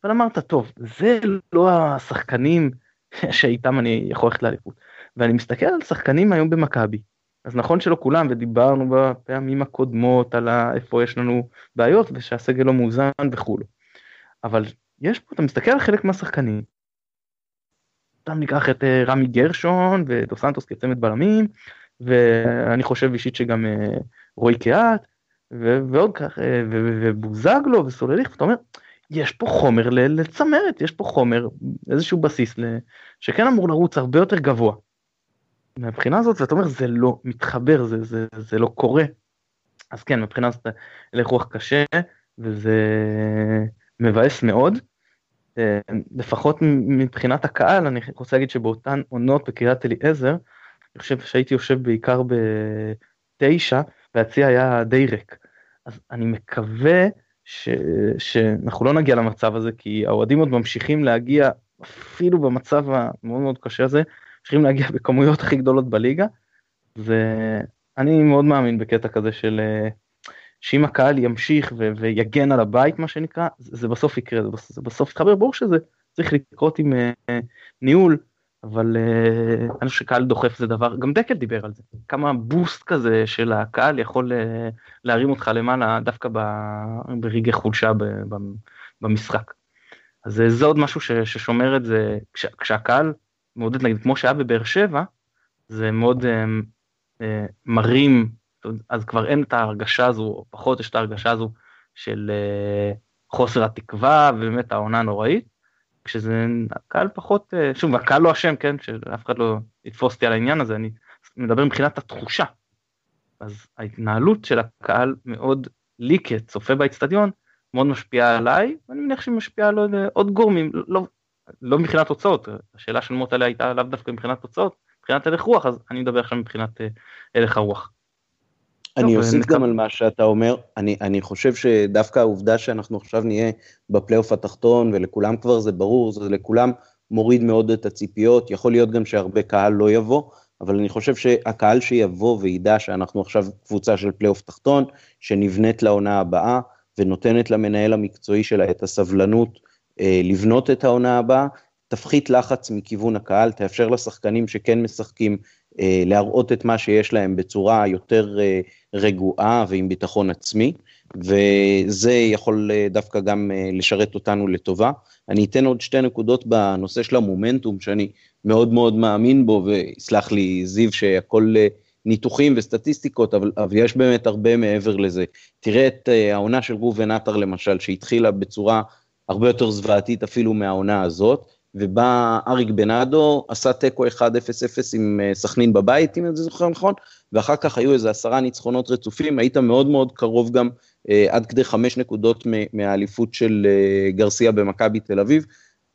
אבל אמרת, טוב, זה לא השחקנים שאיתם אני יכול ללכת לאליפות. ואני מסתכל על שחקנים היום במכבי, אז נכון שלא כולם, ודיברנו בפעמים הקודמות על איפה יש לנו בעיות ושהסגל לא מאוזן וכולו. אבל יש פה, אתה מסתכל על חלק מהשחקנים, סתם ניקח את אה, רמי גרשון ודו סנטוס כצמד בלמים, ואני חושב אישית שגם אה, רועי קהת, ועוד כך, אה, ובוזגלו וסולליך, ואתה אומר, יש פה חומר לצמרת, יש פה חומר, איזשהו בסיס שכן אמור לרוץ הרבה יותר גבוה. מהבחינה הזאת ואתה אומר זה לא מתחבר זה זה זה לא קורה. אז כן מבחינה זאת הלך רוח קשה וזה מבאס מאוד. אה, לפחות מבחינת הקהל אני רוצה להגיד שבאותן עונות בקריית אליעזר אני חושב שהייתי יושב בעיקר בתשע והצי היה די ריק. אז אני מקווה ש... שאנחנו לא נגיע למצב הזה כי האוהדים עוד ממשיכים להגיע אפילו במצב המאוד מאוד קשה הזה צריכים להגיע בכמויות הכי גדולות בליגה. ואני מאוד מאמין בקטע כזה של, שאם הקהל ימשיך ו- ויגן על הבית מה שנקרא זה, זה בסוף יקרה זה בסוף, זה בסוף יתחבר ברור שזה צריך לקרות עם uh, ניהול אבל uh, אני חושב שקהל דוחף זה דבר גם דקל דיבר על זה כמה בוסט כזה של הקהל יכול uh, להרים אותך למעלה דווקא ב- ברגעי חולשה ב- ב- במשחק. אז זה עוד משהו ש- ששומר את זה כש- כשהקהל מעודד נגיד כמו שהיה בבאר שבע זה מאוד uh, uh, מרים אז כבר אין את ההרגשה הזו, או פחות יש את ההרגשה הזו של uh, חוסר התקווה ובאמת העונה הנוראית, כשזה הקהל פחות, uh, שוב הקהל לא אשם כן, שאף אחד לא יתפוס אותי על העניין הזה, אני מדבר מבחינת התחושה. אז ההתנהלות של הקהל מאוד לי כצופה באצטדיון מאוד משפיעה עליי, ואני מניח שהיא משפיעה על עוד, עוד גורמים, לא, לא מבחינת תוצאות, השאלה של מוטלה הייתה לאו דווקא מבחינת תוצאות, מבחינת הלך רוח, אז אני מדבר עכשיו מבחינת אה, הלך הרוח. אני אוסיף גם על מה שאתה אומר, אני, אני חושב שדווקא העובדה שאנחנו עכשיו נהיה בפלייאוף התחתון ולכולם כבר זה ברור, זה לכולם מוריד מאוד את הציפיות, יכול להיות גם שהרבה קהל לא יבוא, אבל אני חושב שהקהל שיבוא וידע שאנחנו עכשיו קבוצה של פלייאוף תחתון, שנבנית לעונה הבאה ונותנת למנהל המקצועי שלה את הסבלנות אה, לבנות את העונה הבאה, תפחית לחץ מכיוון הקהל, תאפשר לשחקנים שכן משחקים אה, להראות את מה שיש להם בצורה יותר אה, רגועה ועם ביטחון עצמי, וזה יכול אה, דווקא גם לשרת אותנו לטובה. אני אתן עוד שתי נקודות בנושא של המומנטום, שאני מאוד מאוד מאמין בו, ויסלח לי זיו שהכל ניתוחים וסטטיסטיקות, אבל, אבל יש באמת הרבה מעבר לזה. תראה את העונה של ראובן עטר למשל, שהתחילה בצורה הרבה יותר זוועתית אפילו מהעונה הזאת, ובא אריק בנאדו, עשה תיקו 1-0-0 עם אה, סכנין בבית, אם אני זוכר נכון, ואחר כך היו איזה עשרה ניצחונות רצופים, היית מאוד מאוד קרוב גם אה, עד כדי חמש נקודות מהאליפות של אה, גרסיה במכבי תל אביב,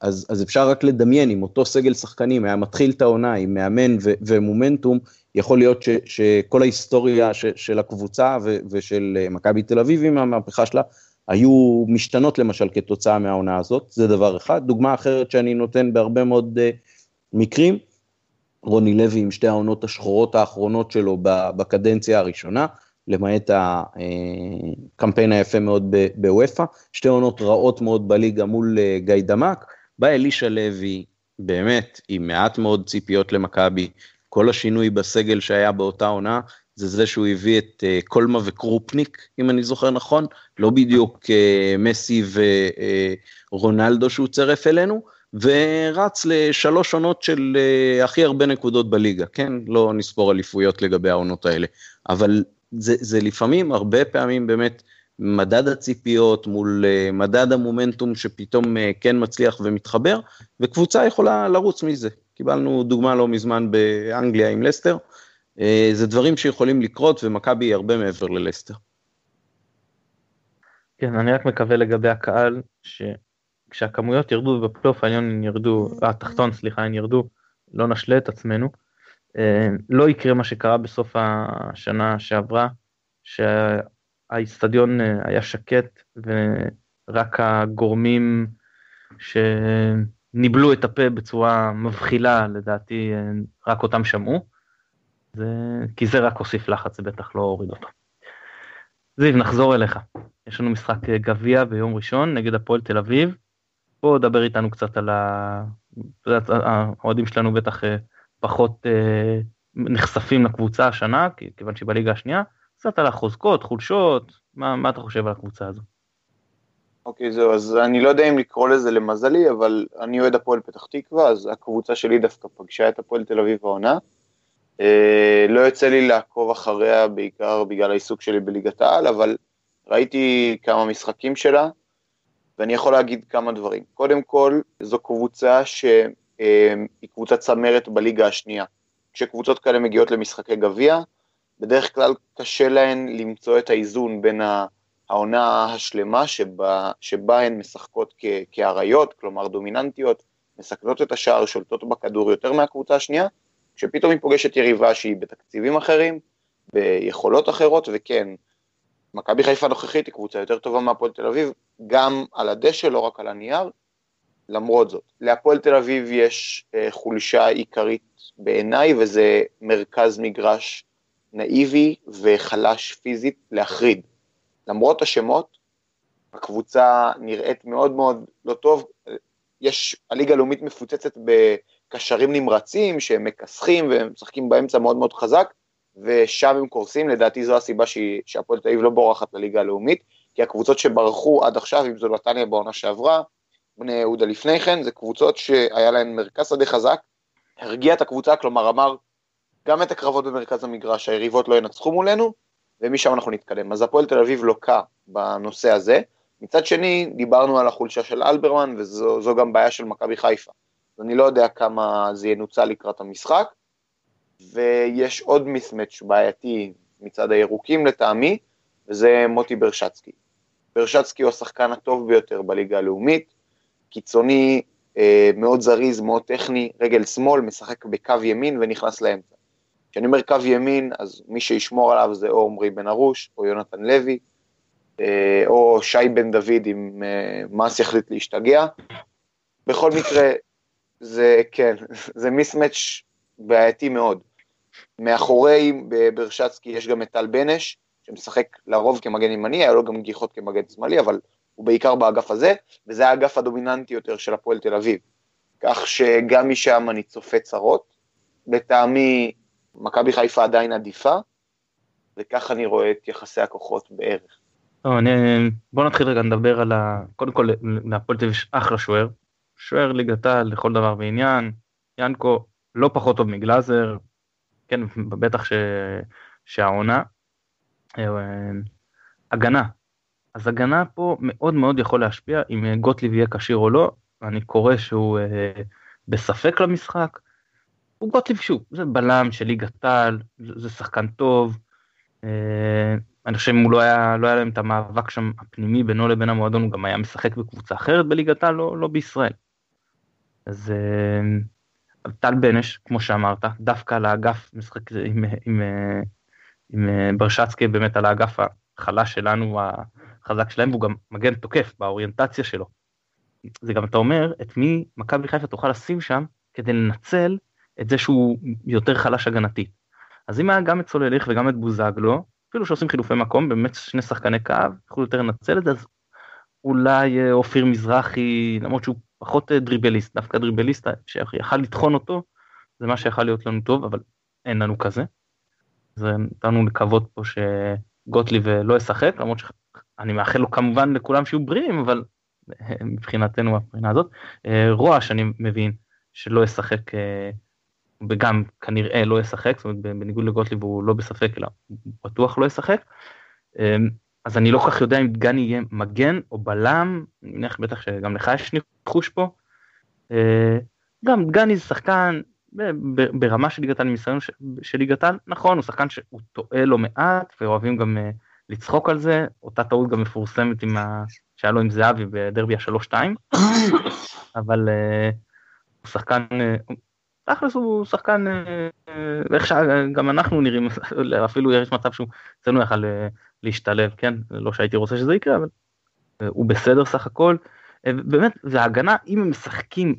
אז, אז אפשר רק לדמיין, אם אותו סגל שחקנים היה מתחיל את העונה עם מאמן ו, ומומנטום, יכול להיות ש, שכל ההיסטוריה ש, של הקבוצה ו, ושל אה, מכבי תל אביב עם המהפכה שלה, היו משתנות למשל כתוצאה מהעונה הזאת, זה דבר אחד. דוגמה אחרת שאני נותן בהרבה מאוד uh, מקרים, רוני לוי עם שתי העונות השחורות האחרונות שלו בקדנציה הראשונה, למעט הקמפיין אה, היפה מאוד בוופא, שתי עונות רעות מאוד בליגה מול uh, גיא דמק, בא אלישע לוי, באמת, עם מעט מאוד ציפיות למכבי, כל השינוי בסגל שהיה באותה עונה, זה זה שהוא הביא את uh, קולמה וקרופניק, אם אני זוכר נכון, לא בדיוק uh, מסי ורונלדו uh, שהוא צירף אלינו, ורץ לשלוש עונות של uh, הכי הרבה נקודות בליגה, כן? לא נספור אליפויות לגבי העונות האלה, אבל זה, זה לפעמים, הרבה פעמים באמת, מדד הציפיות מול uh, מדד המומנטום שפתאום uh, כן מצליח ומתחבר, וקבוצה יכולה לרוץ מזה. קיבלנו דוגמה לא מזמן באנגליה עם לסטר, אה, זה דברים שיכולים לקרות ומכבי היא הרבה מעבר ללסטר. כן, אני רק מקווה לגבי הקהל, שכשהכמויות ירדו בפלייאוף העליון ירדו, התחתון סליחה, הן ירדו, לא נשלה את עצמנו, אה, לא יקרה מה שקרה בסוף השנה שעברה, שהאיצטדיון אה, היה שקט ורק הגורמים שניבלו את הפה בצורה מבחילה, לדעתי רק אותם שמעו. זה, כי זה רק הוסיף לחץ, זה בטח לא הוריד אותו. זיו, נחזור אליך. יש לנו משחק אה, גביע ביום ראשון נגד הפועל תל אביב. בוא דבר איתנו קצת על ה... האוהדים שלנו בטח אה, פחות אה, נחשפים לקבוצה השנה, כיוון שהיא בליגה השנייה. קצת על החוזקות, חולשות, מה, מה אתה חושב על הקבוצה הזו? אוקיי, okay, זהו, אז אני לא יודע אם לקרוא לזה למזלי, אבל אני אוהד הפועל פתח תקווה, אז הקבוצה שלי דווקא פגשה את הפועל תל אביב העונה. אה, לא יוצא לי לעקוב אחריה בעיקר בגלל העיסוק שלי בליגת העל, אבל ראיתי כמה משחקים שלה, ואני יכול להגיד כמה דברים. קודם כל, זו קבוצה שהיא אה, קבוצת צמרת בליגה השנייה. כשקבוצות כאלה מגיעות למשחקי גביע, בדרך כלל קשה להן למצוא את האיזון בין העונה השלמה שבה, שבה הן משחקות כאריות, כלומר דומיננטיות, מסכנות את השער, שולטות בכדור יותר מהקבוצה השנייה, כשפתאום היא פוגשת יריבה שהיא בתקציבים אחרים, ביכולות אחרות, וכן, מכבי חיפה הנוכחית היא קבוצה יותר טובה מהפועל תל אביב, גם על הדשא, לא רק על הנייר, למרות זאת. להפועל תל אביב יש אה, חולשה עיקרית בעיניי, וזה מרכז מגרש נאיבי וחלש פיזית להחריד. למרות השמות, הקבוצה נראית מאוד מאוד לא טוב. יש, הליגה הלאומית מפוצצת בקשרים נמרצים שהם מכסחים והם משחקים באמצע מאוד מאוד חזק, ושם הם קורסים, לדעתי זו הסיבה שהפועל תל אביב לא בורחת לליגה הלאומית, כי הקבוצות שברחו עד עכשיו, אם זו נתניה בעונה שעברה, בני יהודה לפני כן, זה קבוצות שהיה להן מרכז שדה חזק, הרגיע את הקבוצה, כלומר אמר, גם את הקרבות במרכז המגרש, היריבות לא ינצחו מולנו, ומשם אנחנו נתקדם. אז הפועל תל אביב לוקה בנושא הזה. מצד שני, דיברנו על החולשה של אלברמן, וזו גם בעיה של מכבי חיפה. אני לא יודע כמה זה ינוצל לקראת המשחק, ויש עוד מיסמץ' בעייתי מצד הירוקים לטעמי, וזה מוטי ברשצקי. ברשצקי הוא השחקן הטוב ביותר בליגה הלאומית, קיצוני, אה, מאוד זריז, מאוד טכני, רגל שמאל, משחק בקו ימין ונכנס לאמצע. כשאני אומר קו ימין, אז מי שישמור עליו זה או עמרי בן ארוש, או יונתן לוי, אה, או שי בן דוד אם אה, מס יחליט להשתגע. בכל מקרה, זה, כן, זה מיסמץ' בעייתי מאוד. מאחורי ברשצקי יש גם את טל בנש, שמשחק לרוב כמגן ימני, היה לו גם גיחות כמגן שמאלי, אבל הוא בעיקר באגף הזה, וזה האגף הדומיננטי יותר של הפועל תל אביב. כך שגם משם אני צופה צרות. לטעמי, מכבי חיפה עדיין עדיפה, וכך אני רואה את יחסי הכוחות בערך. בוא נתחיל רגע לדבר על ה... קודם כל, להפועל תל אביב יש אחלה שוער. שוער ליגת העל לכל דבר ועניין. ינקו לא פחות טוב מגלאזר, כן, בטח ש... שהעונה. אה, הגנה, אז הגנה פה מאוד מאוד יכול להשפיע אם גוטליב יהיה כשיר או לא, אני קורא שהוא אה, בספק למשחק. הוא גוטליב שוב, זה בלם של ליגת העל, זה שחקן טוב. אה, אני חושב אם הוא לא היה, לא היה להם את המאבק שם הפנימי בינו לבין המועדון, הוא גם היה משחק בקבוצה אחרת בליגת העל, לא, לא בישראל. אז אה, טל בנש, כמו שאמרת, דווקא על האגף משחק עם, עם, עם, עם, עם ברשצקי, באמת על האגף החלש שלנו, החזק שלהם, והוא גם מגן תוקף באוריינטציה שלו. זה גם אתה אומר, את מי מכבי חיפה תוכל לשים שם כדי לנצל את זה שהוא יותר חלש הגנתי. אז אם היה גם את סולליך וגם את בוזגלו, אפילו שעושים חילופי מקום, באמת שני שחקני קו, יכולו יותר לנצל את זה, אז אולי אה, אופיר מזרחי, למרות שהוא פחות אה, דריבליסט, דווקא דריבליסט שיכל לטחון אותו, זה מה שיכול להיות לנו טוב, אבל אין לנו כזה. אז נתנו לקוות פה שגוטליב אה, לא ישחק, למרות שאני מאחל לו כמובן לכולם שיהיו בריאים, אבל מבחינתנו מבחינה הזאת. רועש אני מבין שלא ישחק וגם כנראה לא ישחק, זאת אומרת בניגוד לגוטליב הוא לא בספק אלא בטוח לא ישחק. אז אני לא כל כך יודע אם דגני יהיה מגן או בלם, אני מניח בטח שגם לך יש ניחוש פה. אה, גם דגני זה שחקן ברמה של ליגת העל, מניסיון של ליגת העל, נכון, הוא שחקן שהוא טועה לא מעט ואוהבים גם אה, לצחוק על זה, אותה טעות גם מפורסמת עם ה... שהיה לו עם זהבי בדרבי השלוש שתיים, אבל אה, הוא שחקן, תכלס הוא שחקן, אה, איך שגם אנחנו נראים, אפילו יש מצב שהוא אצלנו יכל אה, להשתלב, כן? לא שהייתי רוצה שזה יקרה, אבל אה, הוא בסדר סך הכל. באמת, וההגנה, אם הם משחקים,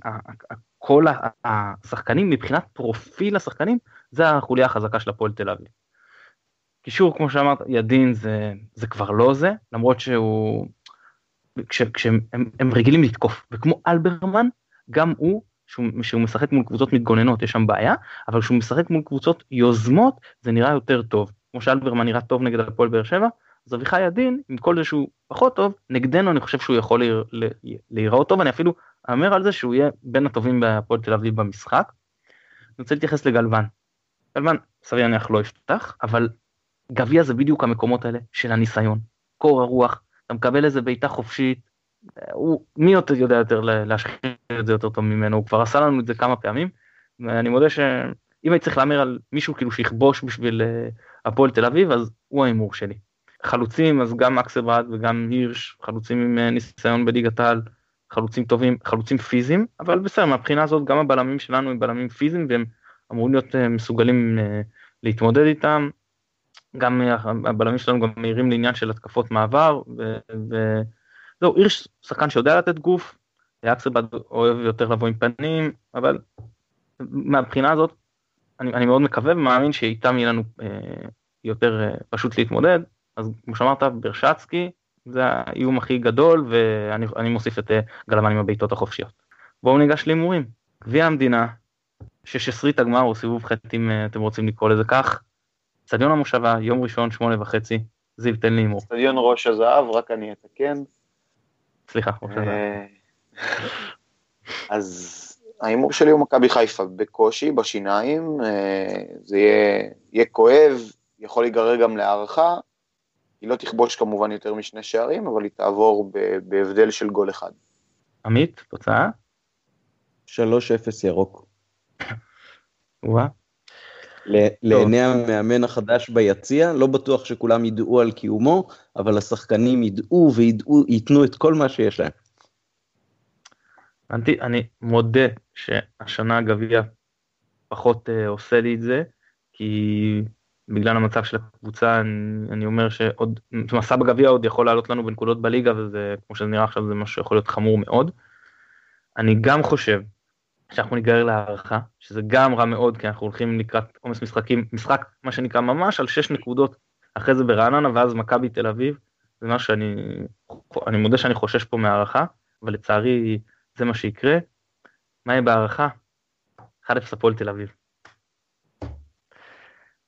כל השחקנים, מבחינת פרופיל השחקנים, זה החוליה החזקה של הפועל תל אביב. קישור, כמו שאמרת, ידין זה, זה כבר לא זה, למרות שהוא, כשהם רגילים לתקוף, וכמו אלברמן, גם הוא שהוא, שהוא משחק מול קבוצות מתגוננות יש שם בעיה אבל כשהוא משחק מול קבוצות יוזמות זה נראה יותר טוב כמו שאלברמן נראה טוב נגד הפועל באר שבע אז אביחי עדין עם כל זה שהוא פחות טוב נגדנו אני חושב שהוא יכול להיראות טוב אני אפילו אאמר על זה שהוא יהיה בין הטובים בהפועל תל אביב במשחק. אני רוצה להתייחס לגלוון. גלוון סביר להניח לא יפתח אבל גביע זה בדיוק המקומות האלה של הניסיון קור הרוח אתה מקבל איזה בעיטה חופשית הוא, מי יותר יודע יותר להשחיר את זה יותר טוב ממנו, הוא כבר עשה לנו את זה כמה פעמים, ואני מודה שאם הייתי צריך להמר על מישהו כאילו שיכבוש בשביל אה, הפועל תל אביב, אז הוא ההימור שלי. חלוצים, אז גם אקסלברד וגם הירש, חלוצים עם אה, ניסיון בליגת העל, חלוצים טובים, חלוצים פיזיים, אבל בסדר, מהבחינה הזאת גם הבלמים שלנו הם בלמים פיזיים והם אמורים להיות אה, מסוגלים להתמודד איתם. גם הבלמים שלנו גם מהירים לעניין של התקפות מעבר, ו- ו- זהו, הירש שחקן שיודע לתת גוף, אקסלבד אוהב יותר לבוא עם פנים, אבל מהבחינה הזאת אני, אני מאוד מקווה ומאמין שאיתם יהיה לנו אה, יותר אה, פשוט להתמודד. אז כמו שאמרת, ברשצקי זה האיום הכי גדול, ואני מוסיף את אה, גלמן עם הבעיטות החופשיות. בואו ניגש להימורים. גביע המדינה, ששסרית הגמר או סיבוב חטא אם אתם רוצים לקרוא לזה כך. אצטדיון המושבה, יום ראשון, שמונה וחצי. זיו, תן לי הימור. אצטדיון ראש הזהב, רק אני אתקן. סליחה, הזהב. אז ההימור שלי הוא מכבי חיפה בקושי, בשיניים, אה, זה יהיה, יהיה כואב, יכול להיגרר גם להערכה, היא לא תכבוש כמובן יותר משני שערים, אבל היא תעבור בהבדל של גול אחד. עמית, תוצאה? 3-0 ירוק. וואה. לעיני המאמן החדש ביציע, לא בטוח שכולם ידעו על קיומו, אבל השחקנים ידעו וידעו, ייתנו את כל מה שיש להם. הבנתי, אני מודה שהשנה הגביע פחות uh, עושה לי את זה, כי בגלל המצב של הקבוצה אני, אני אומר שעוד, מסע בגביע עוד יכול לעלות לנו בנקודות בליגה וזה כמו שזה נראה עכשיו זה משהו שיכול להיות חמור מאוד. אני גם חושב שאנחנו ניגרר להערכה, שזה גם רע מאוד כי אנחנו הולכים לקראת עומס משחקים, משחק מה שנקרא ממש על 6 נקודות, אחרי זה ברעננה ואז מכבי תל אביב, זה מה שאני, אני מודה שאני חושש פה מהערכה, אבל לצערי זה מה שיקרה. מה יהיה בהערכה? 1-0 הפועל תל אביב.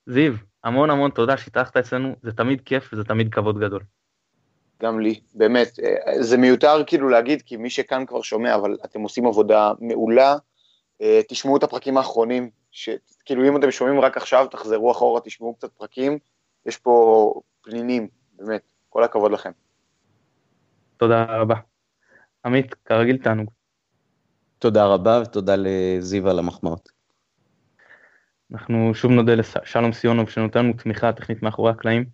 זיו, המון המון תודה שהתארחת אצלנו, זה תמיד כיף וזה תמיד כבוד גדול. גם לי, באמת, אה, זה מיותר כאילו להגיד, כי מי שכאן כבר שומע, אבל אתם עושים עבודה מעולה, תשמעו את הפרקים האחרונים, כאילו אם אתם שומעים רק עכשיו, תחזרו אחורה, תשמעו קצת פרקים, יש פה פנינים, באמת, כל הכבוד לכם. תודה רבה. עמית, כרגיל תענוג. תודה רבה ותודה לזיו על המחמאות. אנחנו שוב נודה לשלום סיונוב שנותן לנו תמיכה טכנית מאחורי הקלעים.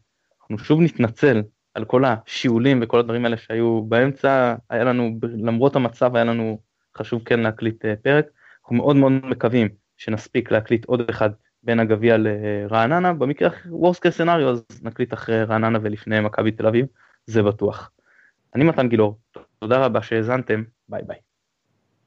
אנחנו שוב נתנצל על כל השיעולים וכל הדברים האלה שהיו באמצע, היה לנו, למרות המצב היה לנו חשוב כן להקליט אה, פרק. אנחנו מאוד מאוד מקווים שנספיק להקליט עוד אחד בין הגביע לרעננה, במקרה worst case scenario אז נקליט אחרי רעננה ולפני מכבי תל אביב, זה בטוח. אני מתן גילאור, תודה רבה שהאזנתם, ביי ביי.